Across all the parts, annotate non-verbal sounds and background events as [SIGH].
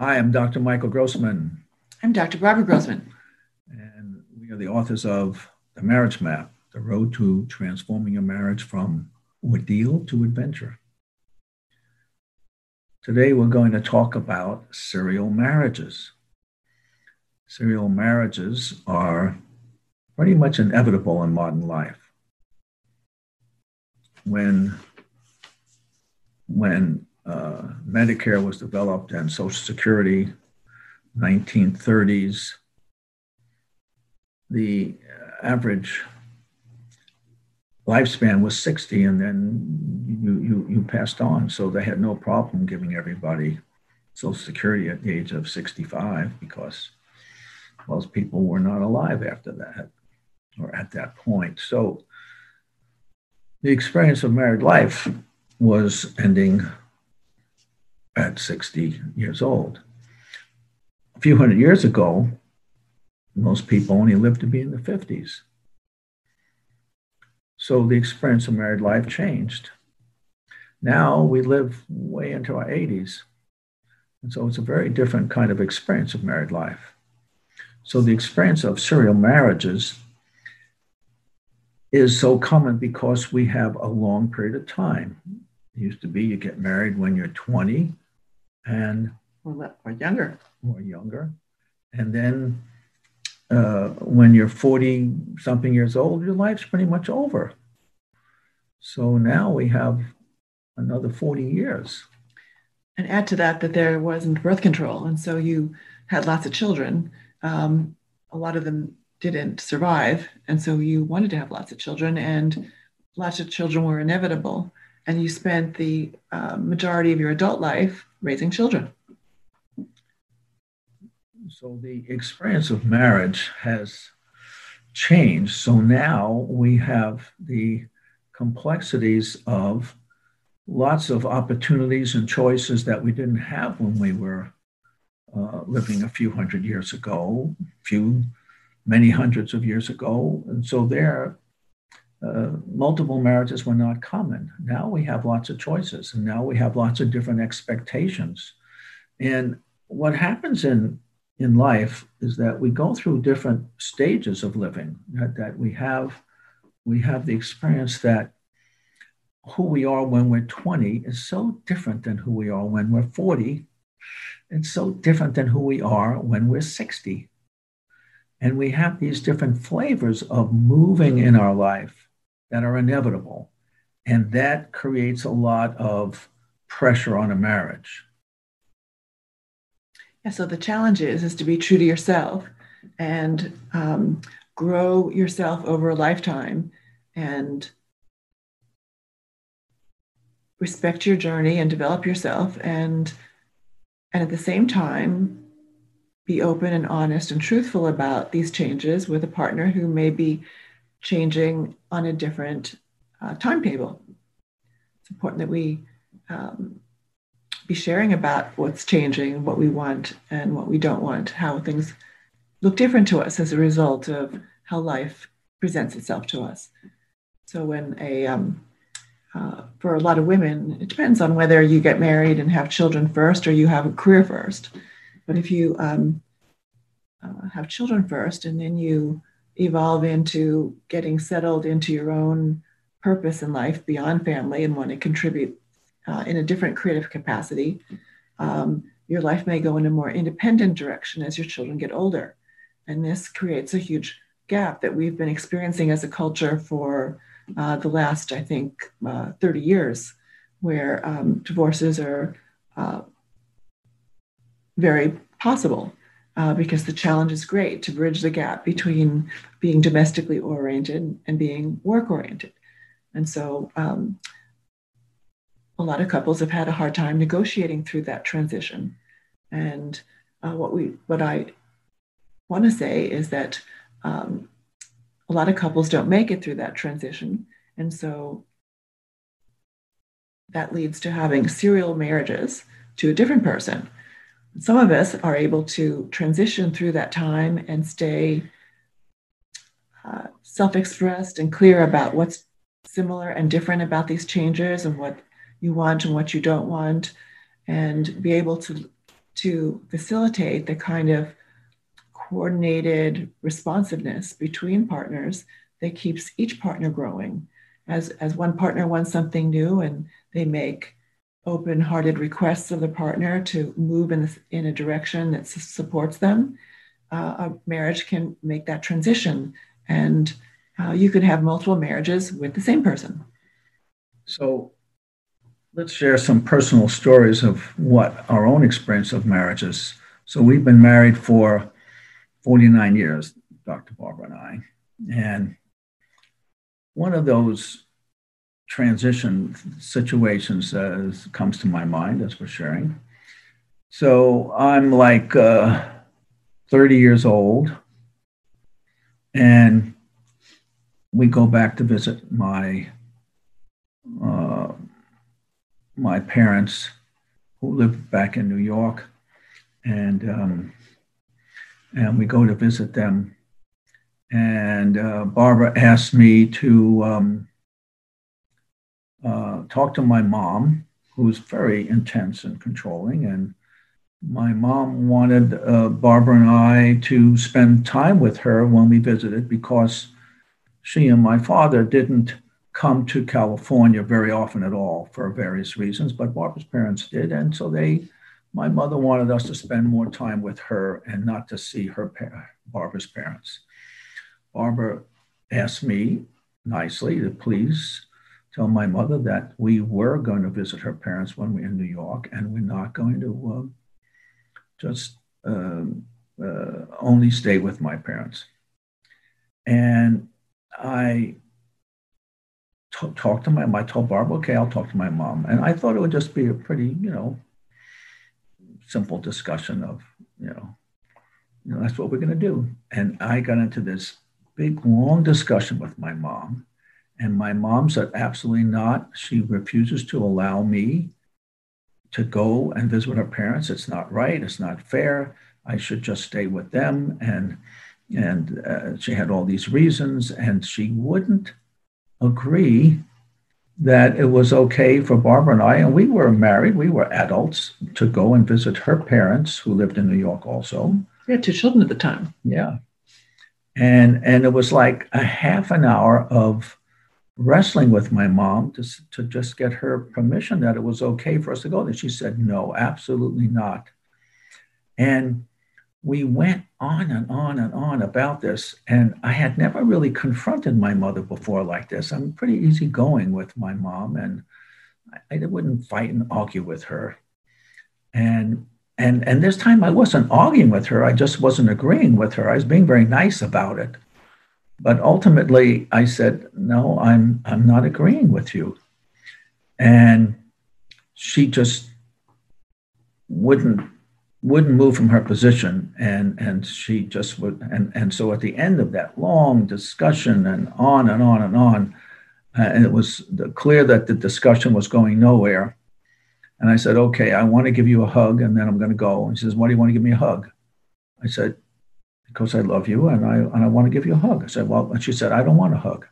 Hi, I'm Dr. Michael Grossman. I'm Dr. Barbara Grossman. And we are the authors of The Marriage Map The Road to Transforming a Marriage from Ordeal to Adventure. Today, we're going to talk about serial marriages. Serial marriages are pretty much inevitable in modern life. When, when uh, Medicare was developed and Social Security, 1930s. The average lifespan was 60, and then you, you, you passed on. So they had no problem giving everybody Social Security at the age of 65 because most people were not alive after that or at that point. So the experience of married life was ending at 60 years old. A few hundred years ago, most people only lived to be in the 50s. So the experience of married life changed. Now we live way into our 80s. And so it's a very different kind of experience of married life. So the experience of serial marriages is so common because we have a long period of time. It used to be you get married when you're 20, and or, or younger. Or younger. And then uh, when you're 40 something years old your life's pretty much over. So now we have another 40 years. And add to that that there wasn't birth control and so you had lots of children. Um, a lot of them didn't survive and so you wanted to have lots of children and lots of children were inevitable and you spent the uh, majority of your adult life raising children. So the experience of marriage has changed. So now we have the complexities of lots of opportunities and choices that we didn't have when we were uh, living a few hundred years ago, few, many hundreds of years ago. And so there, uh, multiple marriages were not common. Now we have lots of choices, and now we have lots of different expectations. And what happens in in life is that we go through different stages of living. That, that we have we have the experience that who we are when we're 20 is so different than who we are when we're 40. It's so different than who we are when we're 60. And we have these different flavors of moving in our life that are inevitable. And that creates a lot of pressure on a marriage. Yeah, so the challenge is, is to be true to yourself and um, grow yourself over a lifetime and respect your journey and develop yourself and and at the same time be open and honest and truthful about these changes with a partner who may be changing on a different uh, timetable. It's important that we um, be sharing about what's changing, what we want, and what we don't want, how things look different to us as a result of how life presents itself to us. So, when a um, uh, for a lot of women, it depends on whether you get married and have children first or you have a career first. But if you um, uh, have children first and then you evolve into getting settled into your own purpose in life beyond family and want to contribute uh, in a different creative capacity, um, your life may go in a more independent direction as your children get older. And this creates a huge gap that we've been experiencing as a culture for uh, the last, I think, uh, 30 years, where um, divorces are uh, very possible uh, because the challenge is great to bridge the gap between being domestically oriented and being work oriented. And so, um, a lot of couples have had a hard time negotiating through that transition. And uh, what we what I want to say is that um, a lot of couples don't make it through that transition, and so that leads to having serial marriages to a different person. Some of us are able to transition through that time and stay uh, self expressed and clear about what's similar and different about these changes and what you want and what you don't want, and be able to, to facilitate the kind of coordinated responsiveness between partners that keeps each partner growing. As, as one partner wants something new and they make open hearted requests of the partner to move in, in a direction that supports them, uh, a marriage can make that transition. And uh, you could have multiple marriages with the same person. So let's share some personal stories of what our own experience of marriages. So we've been married for 49 years, Dr. Barbara and I. And one of those transition situations uh, comes to my mind as we're sharing. So I'm like uh, 30 years old, and we go back to visit my uh, my parents who live back in New York, and um, and we go to visit them. And uh, Barbara asked me to um, uh, talk to my mom, who's very intense and controlling. And my mom wanted uh, Barbara and I to spend time with her when we visited because she and my father didn't come to California very often at all for various reasons, but Barbara's parents did. And so they, my mother wanted us to spend more time with her and not to see her, Barbara's parents. Barbara asked me nicely to please tell my mother that we were going to visit her parents when we're in New York, and we're not going to uh, just um, uh, only stay with my parents. And I t- talked to my mom. I told Barbara, okay, I'll talk to my mom. And I thought it would just be a pretty, you know, simple discussion of, you know, you know, that's what we're going to do. And I got into this big, long discussion with my mom and my mom said, absolutely not. She refuses to allow me to go and visit her parents. It's not right. It's not fair. I should just stay with them. And and uh, she had all these reasons, and she wouldn't agree that it was okay for Barbara and I, and we were married, we were adults, to go and visit her parents who lived in New York also. We had two children at the time. Yeah. And and it was like a half an hour of wrestling with my mom to, to just get her permission that it was okay for us to go there. She said, no, absolutely not. And we went on and on and on about this. And I had never really confronted my mother before like this. I'm pretty easygoing with my mom, and I, I wouldn't fight and argue with her. And and and this time I wasn't arguing with her. I just wasn't agreeing with her. I was being very nice about it. But ultimately, I said, no, I'm, I'm not agreeing with you. And she just wouldn't wouldn't move from her position. And and she just would and and so at the end of that long discussion and on and on and on uh, and it was clear that the discussion was going nowhere. And i said okay i want to give you a hug and then i'm going to go. And she says why do you want to give me a hug? I said because I love you and I, and I want to give you a hug. I said, well, and she said, I don't want a hug.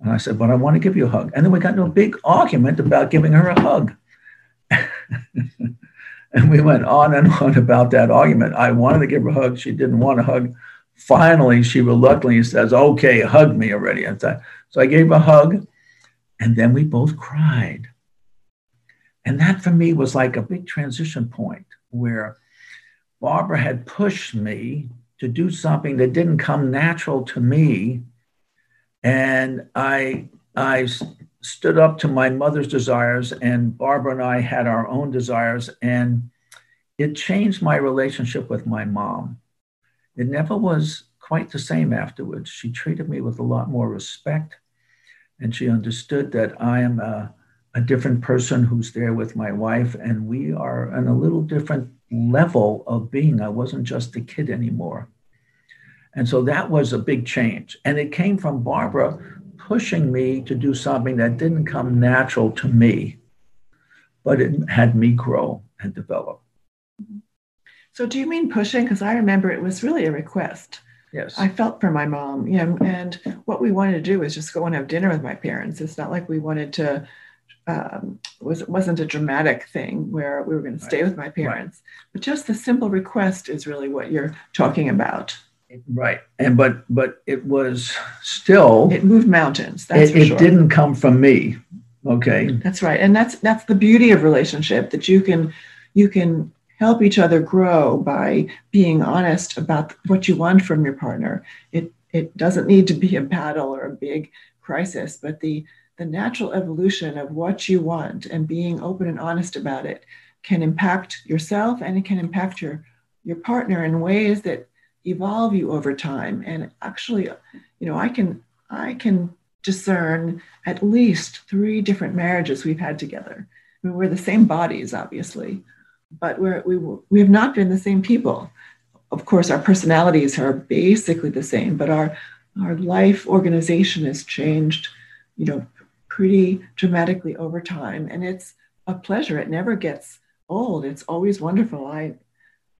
And I said, but I want to give you a hug. And then we got into a big argument about giving her a hug. [LAUGHS] and we went on and on about that argument. I wanted to give her a hug. She didn't want a hug. Finally, she reluctantly says, okay, hug me already. And so I gave her a hug. And then we both cried. And that for me was like a big transition point where Barbara had pushed me to do something that didn't come natural to me. And I, I stood up to my mother's desires, and Barbara and I had our own desires, and it changed my relationship with my mom. It never was quite the same afterwards. She treated me with a lot more respect, and she understood that I am a, a different person who's there with my wife, and we are on a little different level of being. I wasn't just a kid anymore. And so that was a big change. And it came from Barbara pushing me to do something that didn't come natural to me, but it had me grow and develop. So, do you mean pushing? Because I remember it was really a request. Yes. I felt for my mom, you know, and what we wanted to do was just go and have dinner with my parents. It's not like we wanted to um, was wasn't a dramatic thing where we were going to stay right. with my parents, right. but just the simple request is really what you're talking about. Right, and but but it was still it moved mountains. That's it, it sure. didn't come from me. Okay, that's right, and that's that's the beauty of relationship that you can you can help each other grow by being honest about what you want from your partner. It it doesn't need to be a battle or a big crisis, but the the natural evolution of what you want and being open and honest about it can impact yourself and it can impact your your partner in ways that evolve you over time and actually you know i can i can discern at least three different marriages we've had together I mean, we're the same bodies obviously but we're, we, we have not been the same people of course our personalities are basically the same but our our life organization has changed you know pretty dramatically over time. And it's a pleasure. It never gets old. It's always wonderful. I,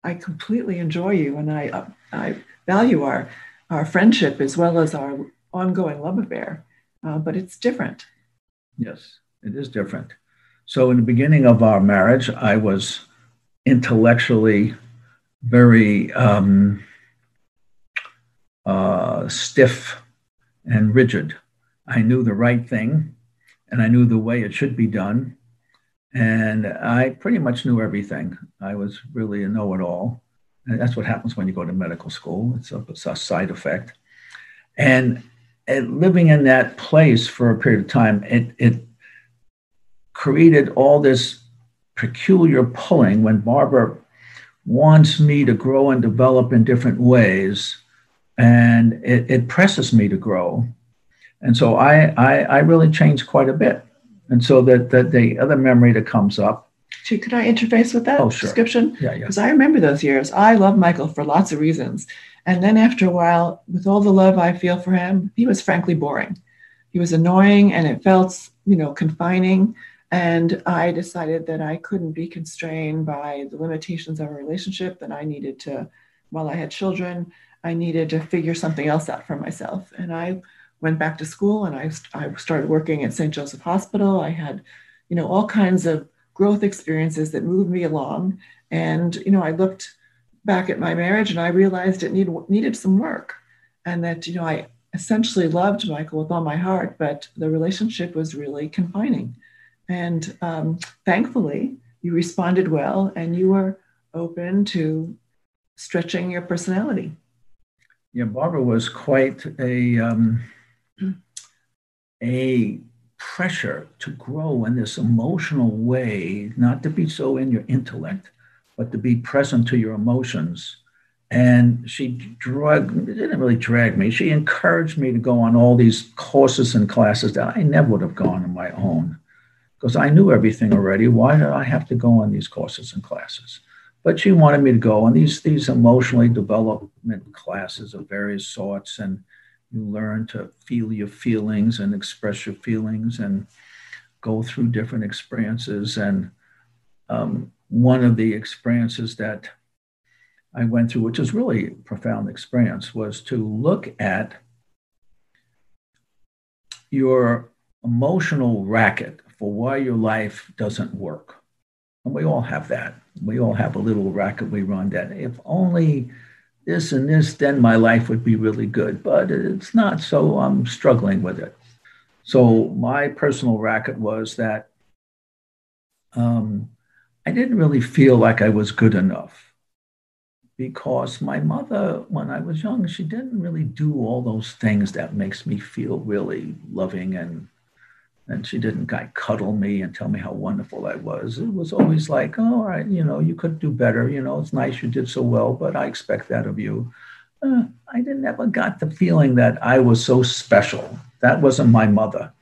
I completely enjoy you and I, uh, I value our, our friendship as well as our ongoing love affair, uh, but it's different. Yes, it is different. So, in the beginning of our marriage, I was intellectually very um, uh, stiff and rigid. I knew the right thing and I knew the way it should be done. And I pretty much knew everything. I was really a know it all. And that's what happens when you go to medical school, it's a, it's a side effect. And, and living in that place for a period of time, it, it created all this peculiar pulling when Barbara wants me to grow and develop in different ways. And it, it presses me to grow and so I, I, I really changed quite a bit. And so that, that the other memory that comes up. So could I interface with that oh, sure. description? Yeah, yeah. Because I remember those years. I love Michael for lots of reasons. And then after a while, with all the love I feel for him, he was frankly boring. He was annoying and it felt, you know, confining. And I decided that I couldn't be constrained by the limitations of a relationship, that I needed to, while I had children, I needed to figure something else out for myself. And I went back to school and I, I started working at St. Joseph Hospital. I had, you know, all kinds of growth experiences that moved me along. And, you know, I looked back at my marriage and I realized it need, needed some work and that, you know, I essentially loved Michael with all my heart, but the relationship was really confining. And um, thankfully, you responded well and you were open to stretching your personality. Yeah, Barbara was quite a um, a pressure to grow in this emotional way, not to be so in your intellect, but to be present to your emotions. And she drug, didn't really drag me. She encouraged me to go on all these courses and classes that I never would have gone on my own because I knew everything already. Why did I have to go on these courses and classes? But she wanted me to go on these, these emotionally development classes of various sorts. And you learn to feel your feelings and express your feelings and go through different experiences. And um, one of the experiences that I went through, which was really a profound experience, was to look at your emotional racket for why your life doesn't work. And we all have that. We all have a little racket we run that if only this and this, then my life would be really good. But it's not, so I'm struggling with it. So my personal racket was that um, I didn't really feel like I was good enough because my mother, when I was young, she didn't really do all those things that makes me feel really loving and and she didn't like cuddle me and tell me how wonderful I was. It was always like, oh, all right, you know, you could do better. You know, it's nice you did so well, but I expect that of you. Uh, I didn't ever got the feeling that I was so special. That wasn't my mother.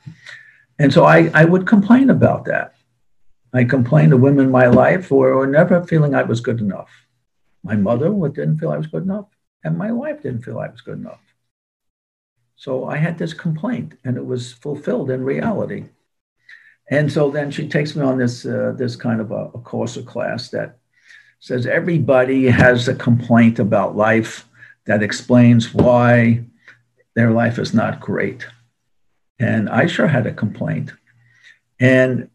and so I, I would complain about that. I complained to women in my life who were never feeling I was good enough. My mother didn't feel I was good enough, and my wife didn't feel I was good enough. So I had this complaint, and it was fulfilled in reality. And so then she takes me on this uh, this kind of a, a course or class that says everybody has a complaint about life that explains why their life is not great. And I sure had a complaint. And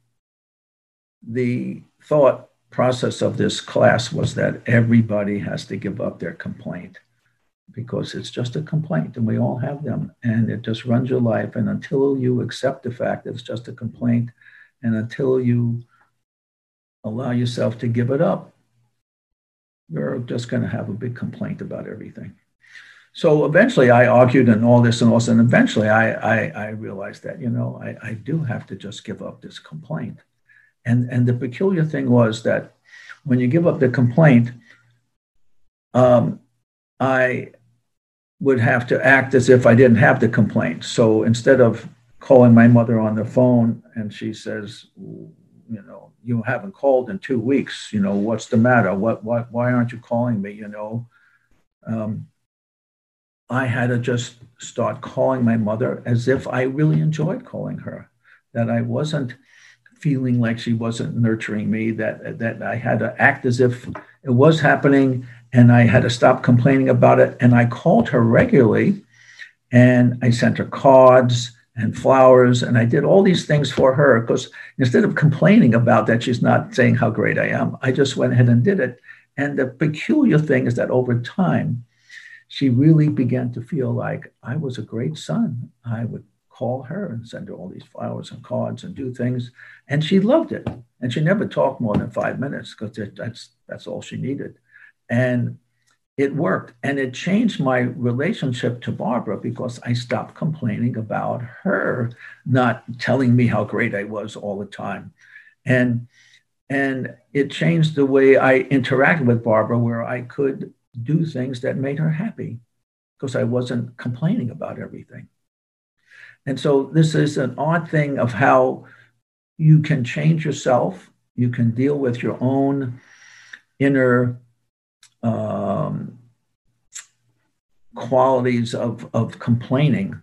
the thought process of this class was that everybody has to give up their complaint because it's just a complaint and we all have them and it just runs your life. And until you accept the fact that it's just a complaint and until you allow yourself to give it up, you're just going to have a big complaint about everything. So eventually I argued and all this and all this, and eventually I, I, I realized that, you know, I, I do have to just give up this complaint. And, and the peculiar thing was that when you give up the complaint, um, I would have to act as if I didn't have the complaint. So instead of calling my mother on the phone and she says, you know, you haven't called in two weeks, you know, what's the matter? What, what, why aren't you calling me? You know, um, I had to just start calling my mother as if I really enjoyed calling her, that I wasn't feeling like she wasn't nurturing me, that, that I had to act as if it was happening and I had to stop complaining about it. And I called her regularly and I sent her cards and flowers and I did all these things for her because instead of complaining about that she's not saying how great I am, I just went ahead and did it. And the peculiar thing is that over time, she really began to feel like I was a great son. I would call her and send her all these flowers and cards and do things. And she loved it. And she never talked more than five minutes because that's, that's all she needed. And it worked. And it changed my relationship to Barbara because I stopped complaining about her not telling me how great I was all the time. And and it changed the way I interacted with Barbara, where I could do things that made her happy because I wasn't complaining about everything. And so this is an odd thing of how you can change yourself. You can deal with your own inner um, qualities of, of complaining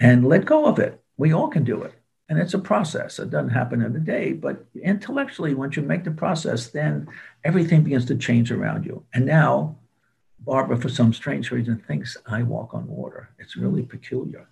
and let go of it. We all can do it. And it's a process. It doesn't happen in a day, but intellectually, once you make the process, then everything begins to change around you. And now, Barbara, for some strange reason, thinks I walk on water. It's really peculiar.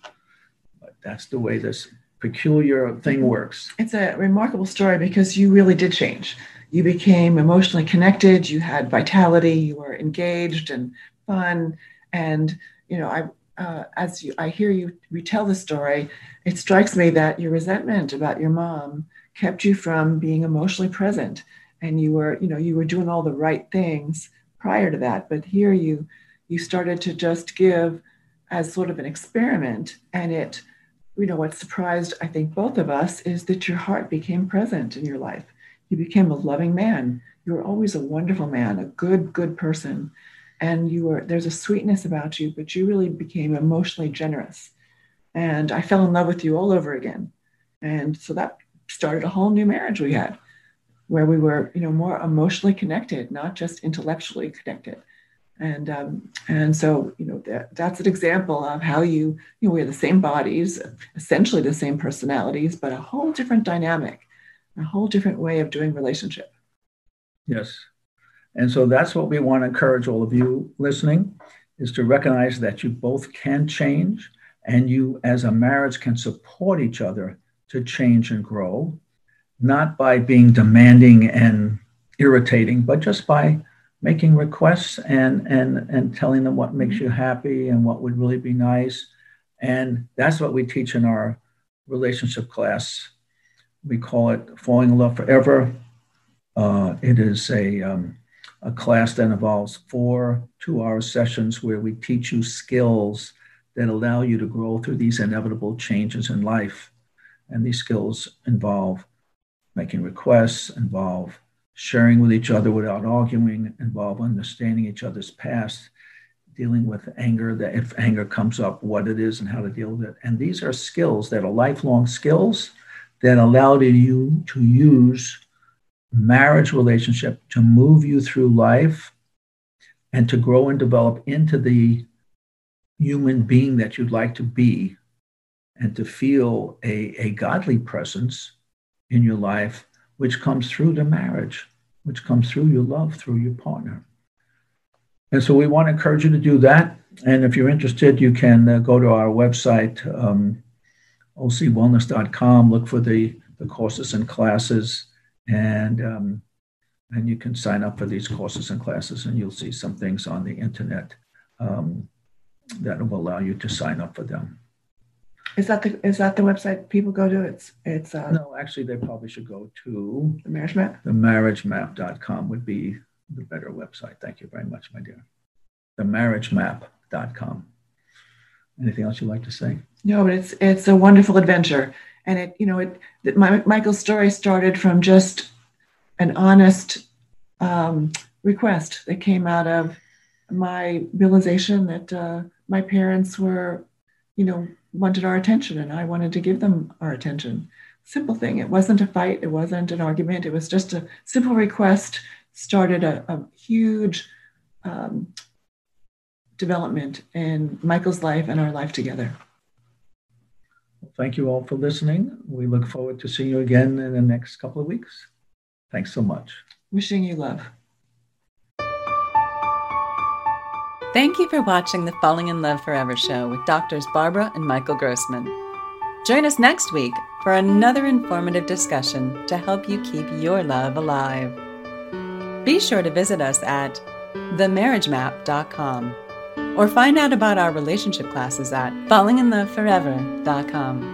But that's the way this peculiar thing works. It's a remarkable story because you really did change. You became emotionally connected, you had vitality, you were engaged and fun. And, you know, I, uh, as you, I hear you retell the story, it strikes me that your resentment about your mom kept you from being emotionally present. And you were, you know, you were doing all the right things prior to that. But here you, you started to just give as sort of an experiment and it you know, what surprised, I think, both of us is that your heart became present in your life. You became a loving man. You were always a wonderful man, a good, good person. And you were, there's a sweetness about you, but you really became emotionally generous. And I fell in love with you all over again. And so that started a whole new marriage we had where we were, you know, more emotionally connected, not just intellectually connected and um, and so you know that, that's an example of how you you know we have the same bodies essentially the same personalities but a whole different dynamic a whole different way of doing relationship. Yes. And so that's what we want to encourage all of you listening is to recognize that you both can change and you as a marriage can support each other to change and grow not by being demanding and irritating but just by making requests and and and telling them what makes you happy and what would really be nice. And that's what we teach in our relationship class we call it falling in love forever uh, it is a um, a class that involves four two-hour sessions where we teach you skills that allow you to grow through these inevitable changes in life and these skills involve making requests involve sharing with each other without arguing, involve understanding each other's past, dealing with anger, that if anger comes up, what it is and how to deal with it. And these are skills that are lifelong skills that allowed you to use marriage relationship to move you through life and to grow and develop into the human being that you'd like to be and to feel a, a godly presence in your life, which comes through the marriage, which comes through your love, through your partner. And so we want to encourage you to do that. And if you're interested, you can uh, go to our website, um, ocwellness.com, look for the, the courses and classes, and, um, and you can sign up for these courses and classes, and you'll see some things on the internet um, that will allow you to sign up for them. Is that the is that the website people go to? It's it's uh, no, actually, they probably should go to the marriage map. The marriagemap.com would be the better website. Thank you very much, my dear. The marriagemap.com. Anything else you'd like to say? No, but it's it's a wonderful adventure, and it you know it. My, Michael's story started from just an honest um, request that came out of my realization that uh, my parents were, you know, wanted our attention and I wanted to give them our attention. Simple thing. It wasn't a fight, it wasn't an argument, it was just a simple request, started a, a huge um, development in Michael's life and our life together. thank you all for listening. We look forward to seeing you again in the next couple of weeks. Thanks so much. Wishing you love. Thank you for watching the Falling in Love Forever show with Doctors Barbara and Michael Grossman. Join us next week for another informative discussion to help you keep your love alive. Be sure to visit us at themarriagemap.com or find out about our relationship classes at fallinginloveforever.com.